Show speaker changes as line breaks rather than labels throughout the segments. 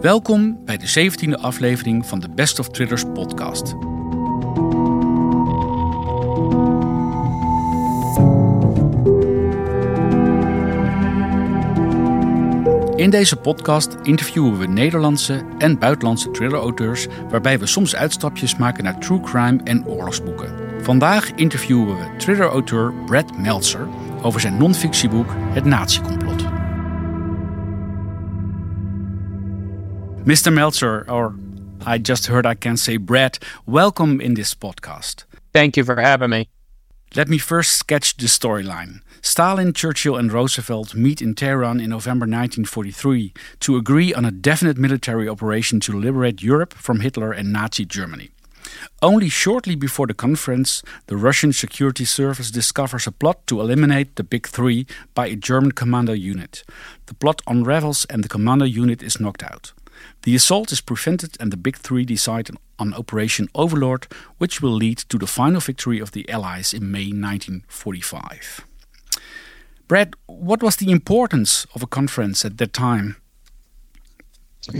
Welkom bij de 17e aflevering van de Best of Thrillers podcast. In deze podcast interviewen we Nederlandse en buitenlandse thriller-auteurs, waarbij we soms uitstapjes maken naar true crime en oorlogsboeken. Vandaag interviewen we thriller-auteur Brad Meltzer over zijn non-fictieboek Het Nazi-complot. Mr. Meltzer, or I just heard I can say Brad, welcome in this podcast.
Thank you for having me.
Let me first sketch the storyline. Stalin, Churchill, and Roosevelt meet in Tehran in November 1943 to agree on a definite military operation to liberate Europe from Hitler and Nazi Germany. Only shortly before the conference, the Russian Security Service discovers a plot to eliminate the Big Three by a German commando unit. The plot unravels and the commando unit is knocked out. The assault is prevented and the Big Three decide on Operation Overlord, which will lead to the final victory of the Allies in May 1945. Brad, what was the importance of a conference at that time?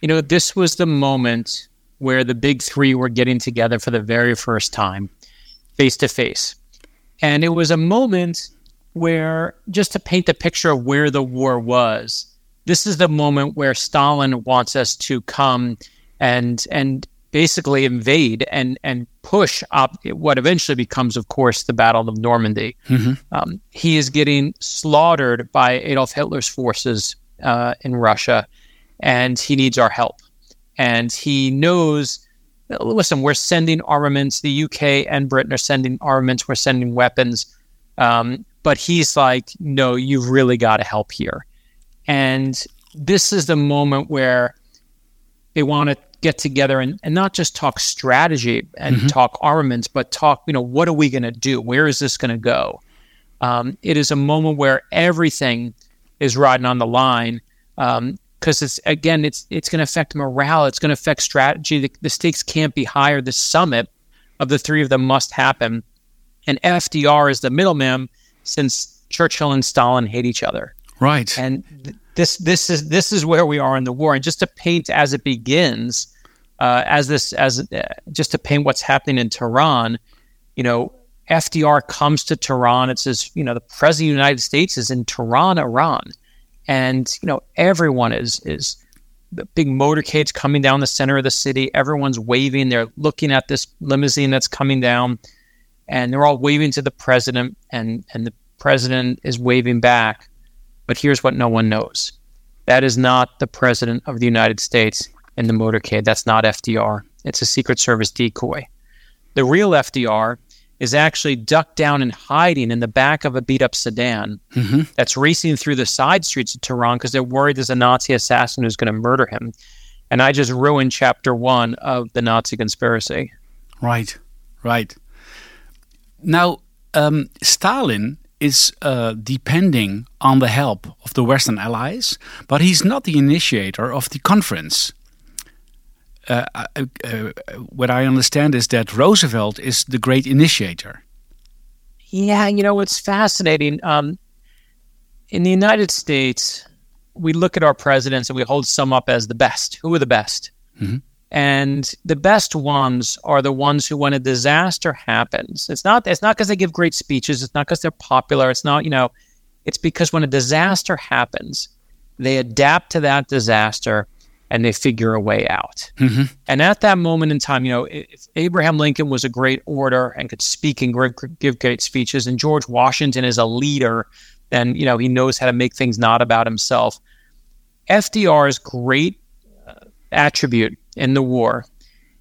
You know, this was the moment where the big three were getting together for the very first time, face to face. And it was a moment where, just to paint the picture of where the war was, this is the moment where Stalin wants us to come and and basically invade and and push up what eventually becomes, of course, the Battle of Normandy. Mm-hmm. Um, he is getting slaughtered by Adolf Hitler's forces uh, in Russia, and he needs our help. And he knows, listen, we're sending armaments. The UK and Britain are sending armaments. We're sending weapons. Um, but he's like, no, you've really got to help here. And this is the moment where they want to get together and, and not just talk strategy and mm-hmm. talk armaments, but talk, you know, what are we going to do? Where is this going to go? Um, it is a moment where everything is riding on the line because um, it's again, it's it's going to affect morale. It's going to affect strategy. The, the stakes can't be higher. The summit of the three of them must happen, and FDR is the middleman since Churchill and Stalin hate each other.
Right.
And th- this this is this is where we are in the war. And just to paint as it begins, uh, as this as uh, just to paint what's happening in Tehran, you know, FDR comes to Tehran. It says, you know, the president of the United States is in Tehran, Iran, and you know everyone is is the big motorcades coming down the center of the city. Everyone's waving. They're looking at this limousine that's coming down, and they're all waving to the president, and and the president is waving back. But here's what no one knows that is not the President of the United States in the motorcade. That's not FDR. It's a Secret Service decoy. The real FDR is actually ducked down and hiding in the back of a beat up sedan mm-hmm. that's racing through the side streets of Tehran because they're worried there's a Nazi assassin who's going to murder him. And I just ruined chapter one of the Nazi conspiracy.
Right, right. Now, um, Stalin is uh, depending on the help of the Western allies, but he's not the initiator of the conference. Uh, uh, uh, what I understand is that Roosevelt is the great initiator.
Yeah, you know, it's fascinating. Um, in the United States, we look at our presidents and we hold some up as the best. Who are the best? Mm-hmm. And the best ones are the ones who, when a disaster happens, it's not it's not because they give great speeches, it's not because they're popular, it's not, you know, it's because when a disaster happens, they adapt to that disaster and they figure a way out. Mm-hmm. And at that moment in time, you know, if Abraham Lincoln was a great orator and could speak and give great speeches, and George Washington is a leader, then, you know, he knows how to make things not about himself. FDR's great uh, attribute in the war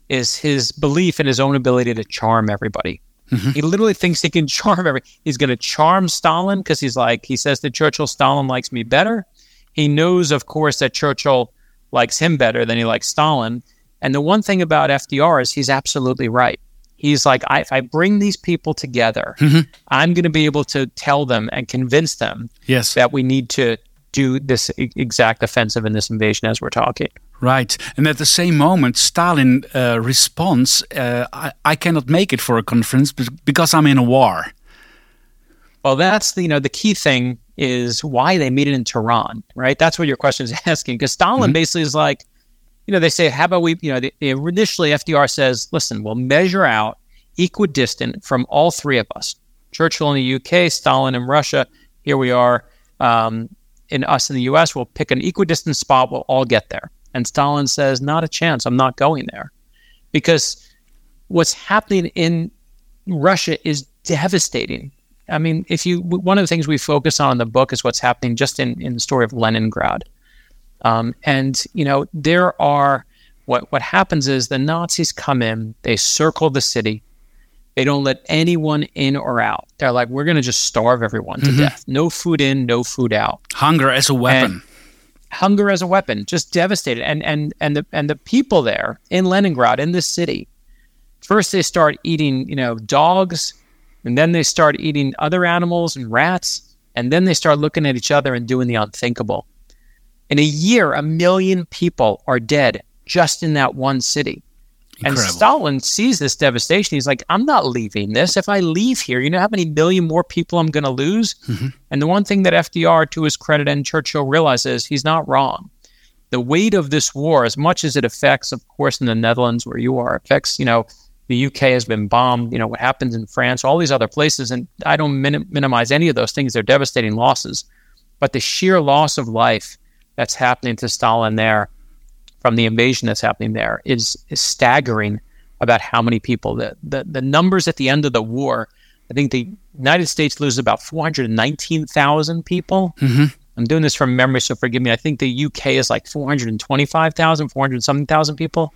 is his belief in his own ability to charm everybody. Mm-hmm. He literally thinks he can charm every. He's going to charm Stalin because he's like he says to Churchill, "Stalin likes me better." He knows, of course, that Churchill likes him better than he likes Stalin. And the one thing about FDR is he's absolutely right. He's like, I, if I bring these people together, mm-hmm. I'm going to be able to tell them and convince them
yes.
that we need to do this exact offensive in this invasion as we're talking.
Right. And at the same moment, Stalin uh, responds, uh, I, I, cannot make it for a conference because I'm in a war.
Well, that's the, you know, the key thing is why they made it in Tehran, right? That's what your question is asking. Because Stalin mm-hmm. basically is like, you know, they say, how about we, you know, they, initially FDR says, listen, we'll measure out equidistant from all three of us Churchill in the UK, Stalin in Russia. Here we are um, in us in the US. We'll pick an equidistant spot. We'll all get there. And Stalin says, not a chance. I'm not going there. Because what's happening in Russia is devastating. I mean, if you one of the things we focus on in the book is what's happening just in, in the story of Leningrad. Um, and you know, there are what what happens is the Nazis come in, they circle the city, they don't let anyone in or out. They're like, we're going to just starve everyone to mm-hmm. death. No food in, no food out.
Hunger as a weapon.
And hunger as a weapon, just devastated. And and and the and the people there in Leningrad, in this city, first they start eating, you know, dogs, and then they start eating other animals and rats, and then they start looking at each other and doing the unthinkable. In a year, a million people are dead just in that one city. Incredible. And Stalin sees this devastation. He's like, I'm not leaving this. If I leave here, you know how many million more people I'm going to lose? Mm-hmm. And the one thing that FDR, to his credit, and Churchill realizes he's not wrong. The weight of this war, as much as it affects, of course, in the Netherlands where you are, affects, you know, the UK has been bombed, you know, what happens in France, all these other places. And I don't min- minimize any of those things. They're devastating losses. But the sheer loss of life that's happening to Stalin there from the invasion that's happening there is, is staggering about how many people. The, the, the numbers at the end of the war, I think the United States loses about 419,000 people. Mm-hmm. I'm doing this from memory, so forgive me. I think the UK is like 425,000, 400 something thousand people.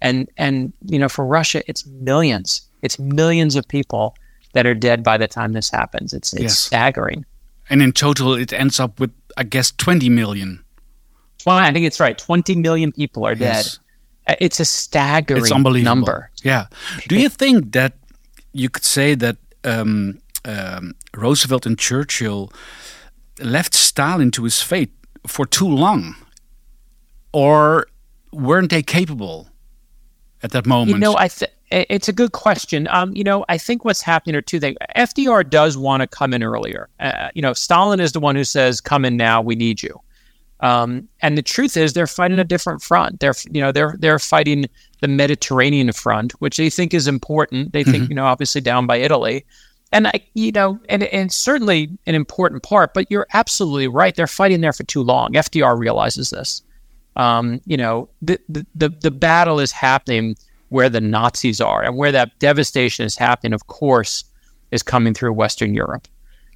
And, and, you know, for Russia, it's millions. It's millions of people that are dead by the time this happens. It's, it's yes. staggering.
And in total, it ends up with, I guess, 20 million.
Well, I think it's right. 20 million people are dead. Yes. Uh, it's a staggering it's unbelievable. number.
Yeah. Do you think that you could say that um, um, Roosevelt and Churchill left Stalin to his fate for too long? Or weren't they capable at that moment?
You know, I th- it's a good question. Um, you know, I think what's happening are two things. FDR does want to come in earlier. Uh, you know, Stalin is the one who says, "Come in now, we need you." Um, and the truth is, they're fighting a different front. They're, you know, they're they're fighting the Mediterranean front, which they think is important. They think, mm-hmm. you know, obviously down by Italy, and I, you know, and and certainly an important part. But you're absolutely right. They're fighting there for too long. FDR realizes this. Um, you know, the, the the the battle is happening where the Nazis are, and where that devastation is happening. Of course, is coming through Western Europe.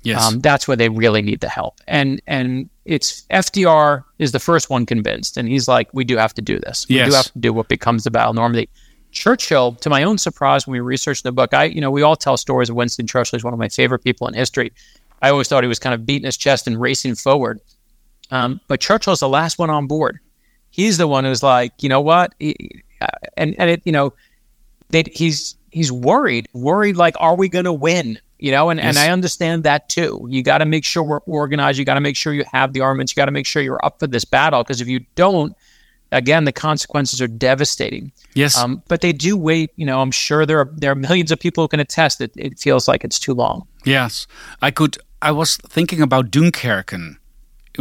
Yes. Um, that's where they really need the help. And and it's FDR is the first one convinced, and he's like, we do have to do this. We yes. do have to do what becomes the battle Normandy. Churchill, to my own surprise, when we researched the book, I you know we all tell stories of Winston Churchill. He's one of my favorite people in history. I always thought he was kind of beating his chest and racing forward. Um, but Churchill's the last one on board. He's the one who's like, you know what, he, uh, and and it, you know, they, he's he's worried, worried like, are we going to win? You know and, yes. and i understand that too. You got to make sure we're organized. You got to make sure you have the armaments. You got to make sure you're up for this battle because if you don't again the consequences are devastating.
Yes.
Um, but they do wait you know i'm sure there are there are millions of people who can attest that it feels like it's too long.
Yes. I could i was thinking about dunkerque in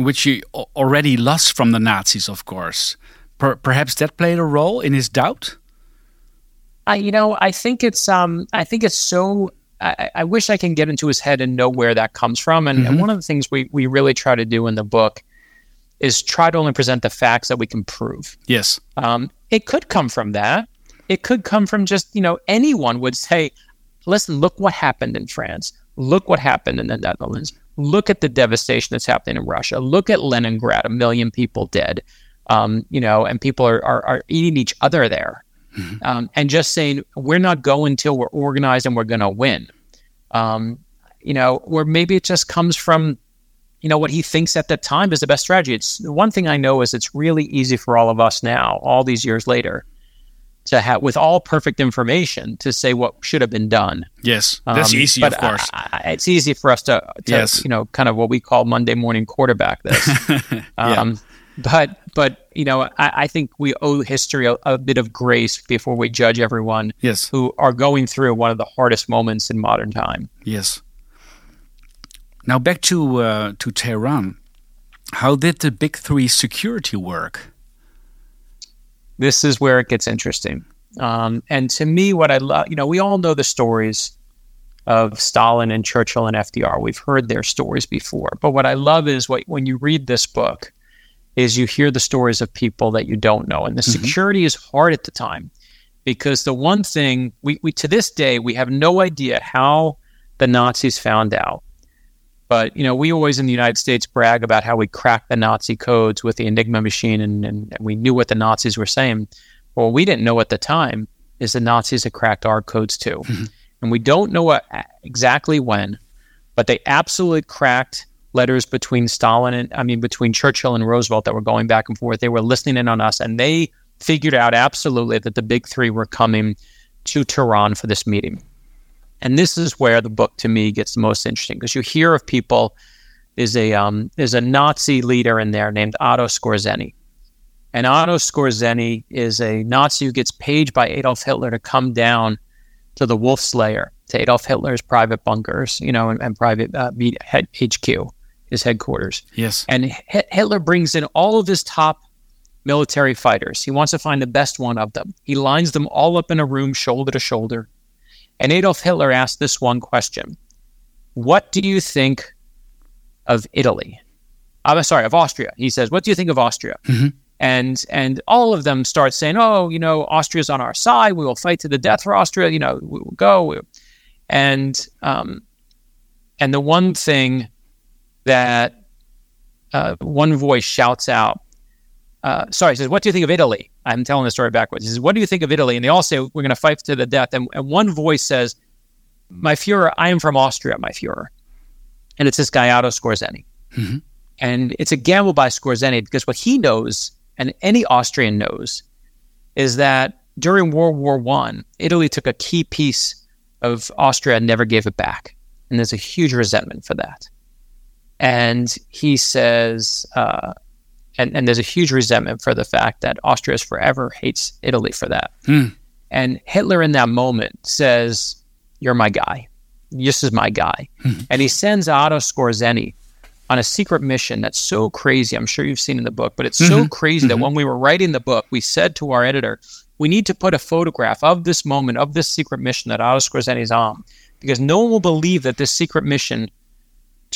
which he already lost from the nazis of course. Per perhaps that played a role in his doubt?
I, you know, I think it's um, I think it's so I, I, wish I can get into his head and know where that comes from. And, mm-hmm. and, one of the things we, we really try to do in the book is try to only present the facts that we can prove.
Yes.
Um, it could come from that. It could come from just, you know, anyone would say, listen, look what happened in France. Look what happened in the Netherlands. Look at the devastation that's happening in Russia. Look at Leningrad, a million people dead. Um, you know, and people are, are, are eating each other there mm-hmm. um, and just saying we're not going until we're organized and we're going to win. Um, you know, or maybe it just comes from you know what he thinks at the time is the best strategy. It's one thing I know is it's really easy for all of us now, all these years later, to have with all perfect information to say what should have been done.
Yes, that's um, easy, of course.
I, I, it's easy for us to, to, yes. you know, kind of what we call Monday morning quarterback this. yeah. But but you know, I, I think we owe history a, a, bit of grace before we judge everyone.
Yes.
who are going through one of the hardest moments in modern time.
Yes. Now back to uh, to Tehran. How did the big three security work?
this is where it gets interesting. Um, and to me, what I love, you know, we all know the stories of Stalin and Churchill and FDR. We've heard their stories before. But what I love is what when you read this book, is you hear the stories of people that you don't know. And the mm-hmm. security is hard at the time because the one thing we, we to this day we have no idea how the Nazis found out. But you know, we always in the United States brag about how we cracked the Nazi codes with the Enigma machine and, and, and we knew what the Nazis were saying. Well, we didn't know at the time is the Nazis had cracked our codes too. Mm-hmm. And we don't know what, exactly when, but they absolutely cracked letters between Stalin and I mean between Churchill and Roosevelt that were going back and forth. They were listening in on us and they figured out absolutely that the big three were coming to Tehran for this meeting. And this is where the book to me gets the most interesting because you hear of people is a um, is a Nazi leader in there named Otto Skorzeny. And Otto Skorzeny is a Nazi who gets paid by Adolf Hitler to come down to the Wolf's Lair, to Adolf Hitler's private bunkers, you know, and, and private uh, HQ, his headquarters.
Yes.
And H- Hitler brings in all of his top military fighters. He wants to find the best one of them. He lines them all up in a room, shoulder to shoulder. And Adolf Hitler asked this one question What do you think of Italy? I'm sorry, of Austria. He says, What do you think of Austria? Mm-hmm and and all of them start saying, "Oh, you know, Austria's on our side. We will fight to the death for Austria. You know, we will go." And um, and the one thing that uh, one voice shouts out, uh, sorry, says, "What do you think of Italy?" I'm telling the story backwards. He says, "What do you think of Italy?" And they all say, "We're going to fight to the death." And, and one voice says, "My Führer, I am from Austria, my Führer," and it's this guy Otto Skorzeny. Mm-hmm. And it's a gamble by Skorzeny because what he knows and any Austrian knows, is that during World War One, Italy took a key piece of Austria and never gave it back, and there's a huge resentment for that. And he says, uh, and, and there's a huge resentment for the fact that Austria forever hates Italy for that. Hmm. And Hitler in that moment says, "You're my guy. This is my guy," hmm. and he sends Otto Skorzeny on a secret mission that's so crazy. I'm sure you've seen in the book, but it's mm-hmm. so crazy mm-hmm. that when we were writing the book, we said to our editor, we need to put a photograph of this moment, of this secret mission that Otto Skorzeny's on, because no one will believe that this secret mission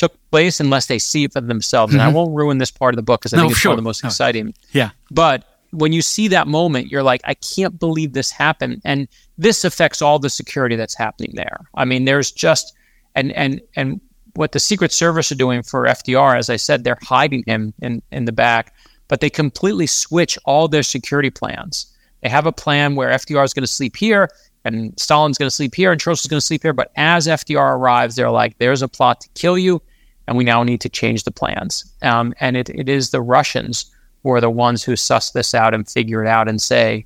took place unless they see it for themselves. Mm-hmm. And I mm-hmm. won't ruin this part of the book because I no, think it's sure. one of the most no. exciting.
Yeah.
But when you see that moment, you're like, I can't believe this happened. And this affects all the security that's happening there. I mean, there's just and and and what the Secret Service are doing for FDR, as I said, they're hiding him in, in the back, but they completely switch all their security plans. They have a plan where FDR is going to sleep here and Stalin's going to sleep here and Churchill's going to sleep here. But as FDR arrives, they're like, there's a plot to kill you, and we now need to change the plans. Um, and it, it is the Russians who are the ones who suss this out and figure it out and say,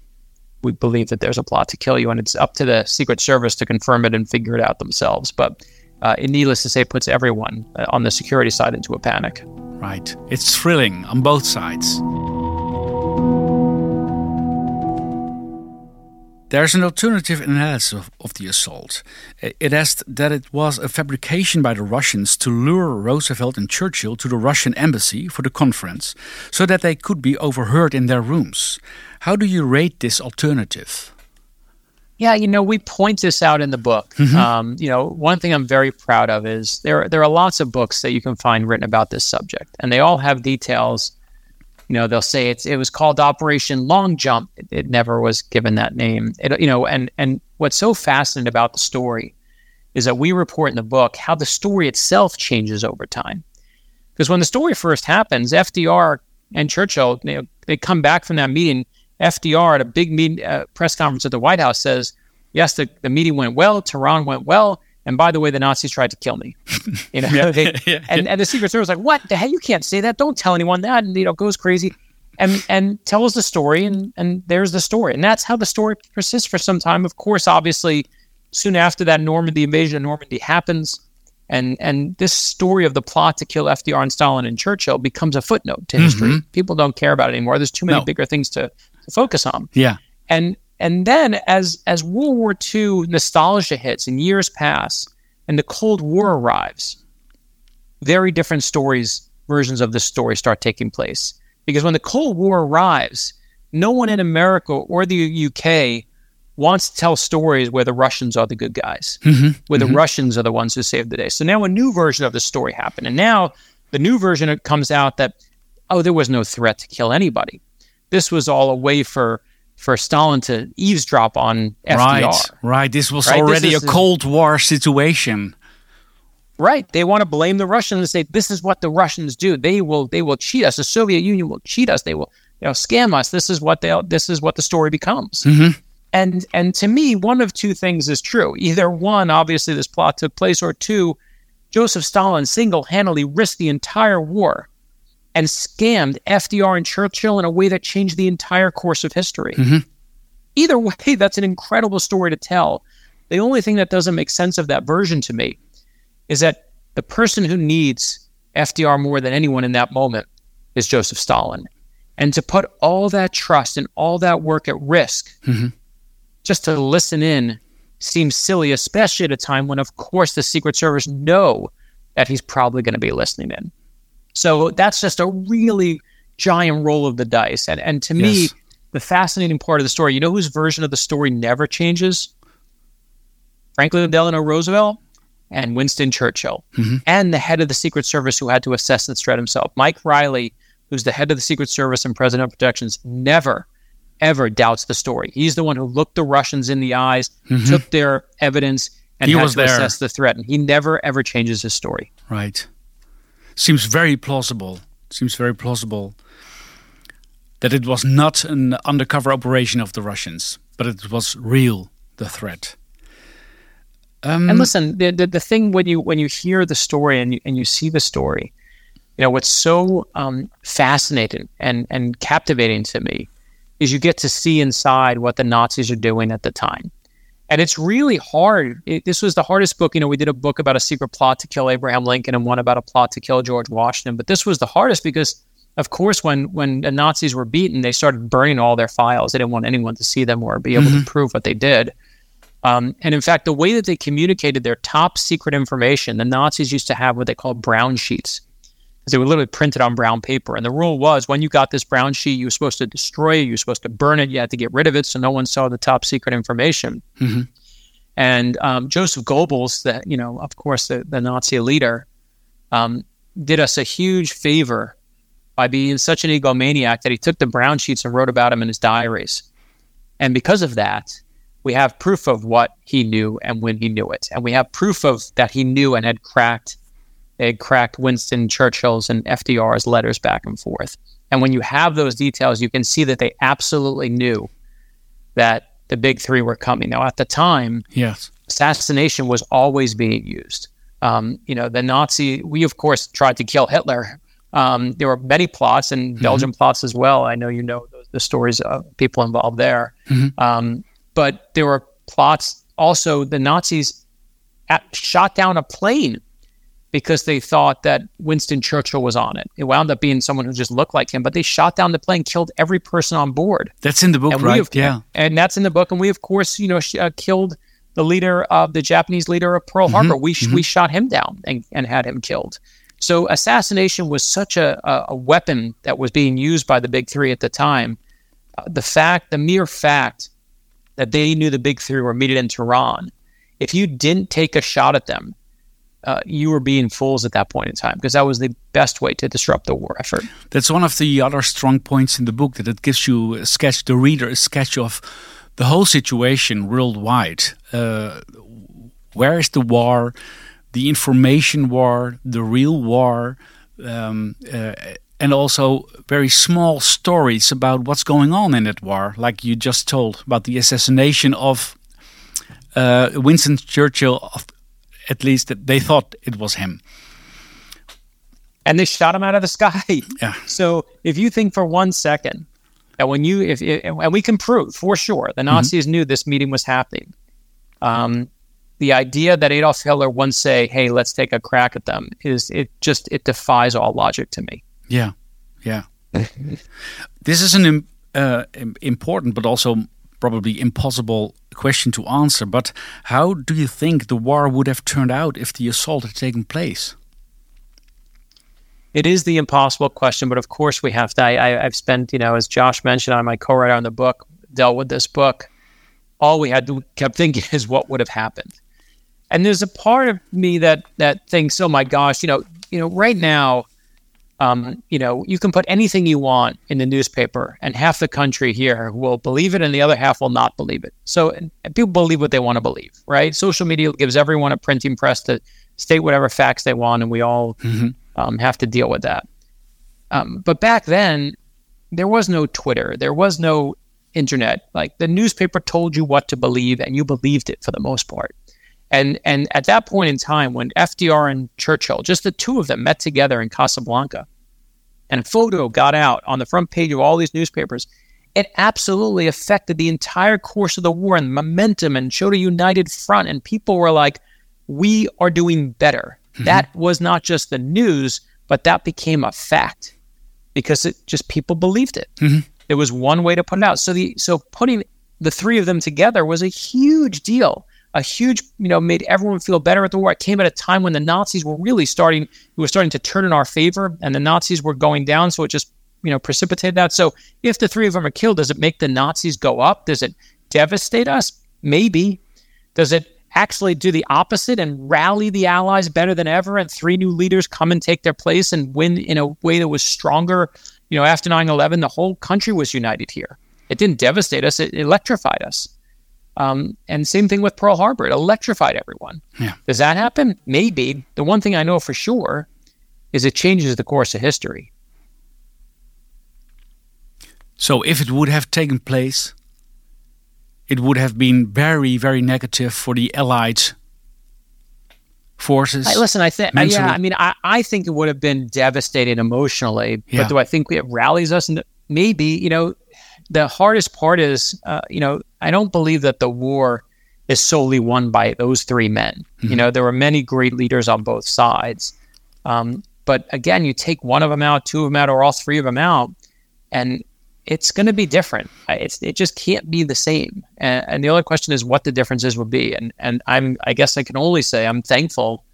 we believe that there's a plot to kill you. And it's up to the Secret Service to confirm it and figure it out themselves. But uh, it needless to say puts everyone uh, on the security side into a panic.
Right. It's thrilling on both sides. There's an alternative analysis of, of, the assault. It asked that it was a fabrication by the Russians to lure Roosevelt and Churchill to the Russian embassy for the conference so that they could be overheard in their rooms. How do you rate this alternative?
Yeah, you know, we point this out in the book. Mm-hmm. Um, you know, one thing I'm very proud of is there there are lots of books that you can find written about this subject, and they all have details. You know, they'll say it's it was called Operation Long Jump. It, it never was given that name. It, you know, and and what's so fascinating about the story is that we report in the book how the story itself changes over time. Because when the story first happens, FDR and Churchill, you know, they come back from that meeting FDR at a big meeting, uh, press conference at the White House says, yes, the, the meeting went well, Tehran went well, and by the way, the Nazis tried to kill me. You know, yeah, they, yeah, and, and the Secret Service was like, what the hell? You can't say that. Don't tell anyone that. And, you know, goes crazy and, and tells the story. And, and there's the story. And that's how the story persists for some time. Of course, obviously, soon after that Normandy invasion of Normandy happens, and and this story of the plot to kill FDR and Stalin and Churchill becomes a footnote to history. Mm-hmm. People don't care about it anymore. There's too many no. bigger things to to focus on.
Yeah.
And and then as as World War II nostalgia hits and years pass and the Cold War arrives, very different stories, versions of the story start taking place. Because when the Cold War arrives, no one in America or the UK wants to tell stories where the Russians are the good guys, mm-hmm. where the mm-hmm. Russians are the ones who saved the day. So now a new version of the story happened. And now the new version it comes out that, oh, there was no threat to kill anybody. This was all a way for for Stalin to eavesdrop on FDR.
Right, right. This was right? already this a Cold War situation.
Right. They want to blame the Russians and say this is what the Russians do. They will they will cheat us. The Soviet Union will cheat us. They will you know scam us. This is what they this is what the story becomes. Mm-hmm. And and to me, one of two things is true. Either one, obviously this plot took place, or two, Joseph Stalin single-handedly risked the entire war and scammed FDR and Churchill in a way that changed the entire course of history. Mm-hmm. Either way, that's an incredible story to tell. The only thing that doesn't make sense of that version to me is that the person who needs FDR more than anyone in that moment is Joseph Stalin. And to put all that trust and all that work at risk mm-hmm. just to listen in seems silly, especially at a time when, of course, the Secret Service know that he's probably going to be listening in. So that's just a really giant roll of the dice. And, and to yes. me, the fascinating part of the story, you know whose version of the story never changes? Franklin Delano Roosevelt and Winston Churchill, mm-hmm. and the head of the Secret Service who had to assess the threat himself. Mike Reilly, who's the head of the Secret Service and President of Protections, never, ever doubts the story. He's the one who looked the Russians in the eyes, mm-hmm. took their evidence, and he had to there. assess the threat. And he never, ever changes his story.
Right. Seems very plausible. Seems very plausible that it was not an undercover operation of the Russians, but it was real, the threat.
Um, and listen, the, the, the thing when you when you hear the story and you, and you see the story, you know what's so um, fascinating and and captivating to me is you get to see inside what the Nazis are doing at the time, and it's really hard. It, this was the hardest book. You know, we did a book about a secret plot to kill Abraham Lincoln and one about a plot to kill George Washington, but this was the hardest because. Of course, when when the Nazis were beaten, they started burning all their files. They didn't want anyone to see them or be able mm-hmm. to prove what they did. Um, and in fact, the way that they communicated their top secret information, the Nazis used to have what they called brown sheets. Because they were literally printed on brown paper. And the rule was when you got this brown sheet, you were supposed to destroy it, you were supposed to burn it, you had to get rid of it so no one saw the top secret information. Mm-hmm. And um, Joseph Goebbels, that you know, of course, the, the Nazi leader, um, did us a huge favor by being such an egomaniac that he took the brown sheets and wrote about him in his diaries. And because of that, we have proof of what he knew and when he knew it. And we have proof of that he knew and had cracked had cracked Winston Churchill's and FDR's letters back and forth. And when you have those details, you can see that they absolutely knew that the big three were coming. Now, at the time,
yes,
assassination was always being used. Um, you know, the Nazi, we of course tried to kill Hitler. Um, there were many plots and mm-hmm. Belgian plots as well. I know you know the, the stories of people involved there. Mm-hmm. Um, but there were plots also, the Nazis at, shot down a plane because they thought that Winston Churchill was on it. It wound up being someone who just looked like him, but they shot down the plane, killed every person on board.
That's in the book,
and
right?
Have,
yeah,
and that's in the book. And we, of course, you know, sh- uh, killed the leader of the Japanese leader of Pearl mm-hmm. Harbor. We sh- mm-hmm. we shot him down and, and had him killed. So assassination was such a, a, a weapon that was being used by the big three at the time. Uh, the fact, the mere fact that they knew the big three were meeting in Tehran, if you didn't take a shot at them, uh, you were being fools at that point in time because that was the best way to disrupt the war effort.
That's one of the other strong points in the book that it gives you a sketch, the reader, a sketch of the whole situation worldwide. Uh, where is the war? The information war, the real war. Um, uh, and also very small stories about what's going on in that war, like you just told about the assassination of uh, Winston Churchill. At least they thought it was him,
and they shot him out of the sky.
Yeah.
So if you think for one second that when you, if and we can prove for sure the mm-hmm. Nazis mm-hmm. knew this meeting was happening. Um, the idea that Adolf Hitler once say, "Hey, let's take a crack at them," is it just it defies all logic to me.
Yeah, yeah. this is an uh, important, but also probably impossible question to answer. But how do you think the war would have turned out if the assault had taken place?
it is the impossible question, but of course we have to. I, have spent, you know, as Josh Mensch, I'm my co-writer on the book, dealt with this book. All we had to kept thinking is what would have happened. And there's a part of me that that thinks, oh my gosh, you know, you know, right now, um, you know, you can put anything you want in the newspaper, and half the country here will believe it, and the other half will not believe it. So people believe what they want to believe, right? Social media gives everyone a printing press to state whatever facts they want, and we all mm-hmm. um, have to deal with that. Um, but back then, there was no Twitter, there was no internet. Like the newspaper told you what to believe, and you believed it for the most part. And and at that point in time, when FDR and Churchill, just the two of them, met together in Casablanca, and a photo got out on the front page of all these newspapers, it absolutely affected the entire course of the war and momentum, and showed a united front. And people were like, "We are doing better." Mm-hmm. That was not just the news, but that became a fact because it just people believed it. Mm-hmm. There was one way to put it out. So the so putting the three of them together was a huge deal a huge, you know, made everyone feel better at the war. It came at a time when the Nazis were really starting, we were starting to turn in our favor, and the Nazis were going down. So it just, you know, precipitated that. So if the three of them are killed, does it make the Nazis go up? Does it devastate us? Maybe. Does it actually do the opposite and rally the Allies better than ever, and three new leaders come and take their place and win in a way that was stronger? You know, after 9 11, the whole country was united here. It didn't devastate us, it electrified us. Um, and same thing with Pearl Harbor. It electrified everyone.
Yeah.
Does that happen? Maybe. The one thing I know for sure is it changes the course of history.
So if it would have taken place, it would have been very, very negative for the Allied forces.
I, listen, I think, yeah, I mean, I, I think it would have been devastating emotionally, yeah. but do I think it rallies us? And maybe, you know, the hardest part is, uh, you know, I don't believe that the war is solely won by those three men. Mm-hmm. You know, there were many great leaders on both sides. Um, but again, you take one of them out, two of them out, or all three of them out, and it's going to be different. It's, it just can't be the same. And, and, the only question is what the differences will be. And and I'm I guess I can only say I'm thankful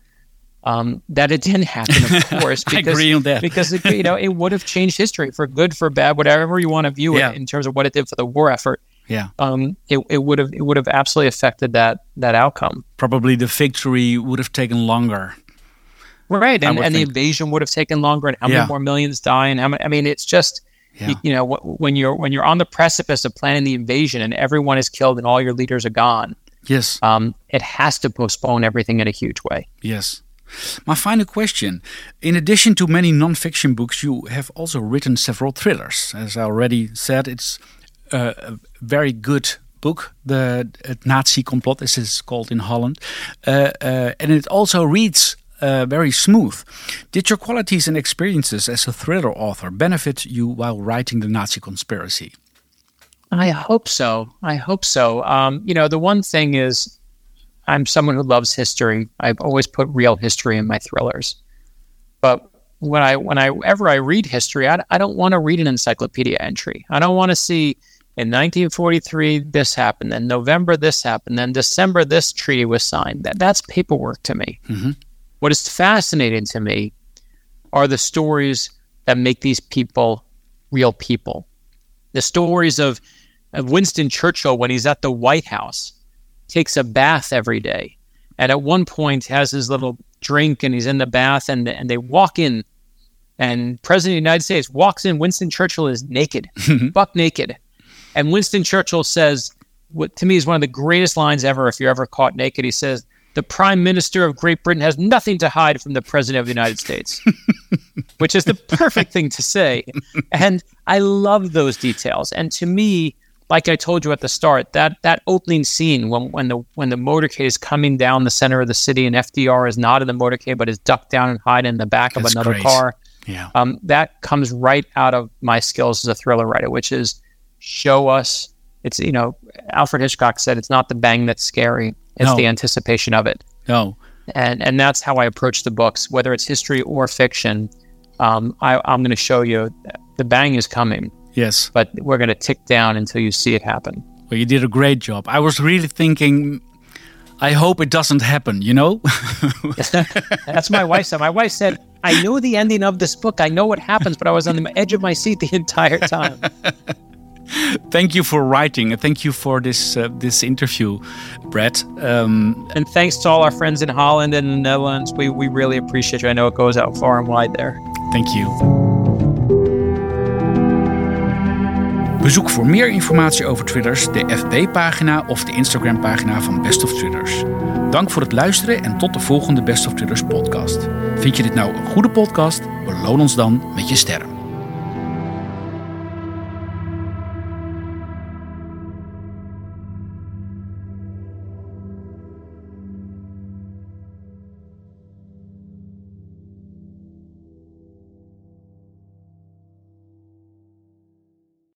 um, that it didn't happen, of course.
Because, I agree on that.
because it, you know it would have changed history for good, for bad, whatever you want to view yeah. it in terms of what it did for the war effort.
Yeah,
um, it, it would have it would have absolutely affected that that outcome.
Probably the victory would have taken longer.
Right, and, and the invasion would have taken longer, and how yeah. many more millions die, and how many, I mean, it's just yeah. you, you, know when you're when you're on the precipice of planning the invasion, and everyone is killed, and all your leaders are gone.
Yes,
um, it has to postpone everything in a huge way.
Yes. My final question In addition to many non fiction books, you have also written several thrillers. As I already said, it's a very good book, The Nazi Complot, as it's called in Holland. Uh, uh, and it also reads uh, very smooth. Did your qualities and experiences as a thriller author benefit you while writing The Nazi Conspiracy?
I hope so. I hope so. Um, you know, the one thing is, I'm someone who loves history. I've always put real history in my thrillers. But when I when I ever I read history, I, I don't want to read an encyclopedia entry. I don't want to see in 1943 this happened, then November this happened, then December this treaty was signed. That that's paperwork to me. Mm-hmm. What is fascinating to me are the stories that make these people real people. The stories of, of Winston Churchill when he's at the White House takes a bath every day. And at one point has his little drink and he's in the bath and, and they walk in and President of the United States walks in. Winston Churchill is naked, buck naked. And Winston Churchill says, what to me is one of the greatest lines ever, if you're ever caught naked. He says, the Prime Minister of Great Britain has nothing to hide from the President of the United States, which is the perfect thing to say. And I love those details. And to me, like I told you at the start, that that opening scene when when the when the motorcade is coming down the center of the city and FDR is not in the motorcade but is ducked down and hiding in the back That's of another
great.
car.
Yeah,
um, that comes right out of my skills as a thriller writer, which is show us. It's you know Alfred Hitchcock said it's not the bang that's scary; it's no. the anticipation of it.
No,
and and that's how I approach the books, whether it's history or fiction. Um, I, I'm going to show you the bang is coming
Yes.
But we're going to tick down until you see it happen.
Well, you did a great job. I was really thinking, I hope it doesn't happen, you know?
That's my wife said. My wife said, I know the ending of this book. I know what happens, but I was on the edge of my seat the entire time.
thank you for writing and thank you for this uh, this interview, Brett. Um,
and thanks to all our friends in Holland and the Netherlands. We we really appreciate you. I know it goes out far and wide there.
Thank you. Bezoek voor meer informatie over Twitters de FB-pagina of de Instagram-pagina van Best of Twitters. Dank voor het luisteren en tot de volgende Best of Twitters podcast. Vind je dit nou een goede podcast? Beloon ons dan met je sterren.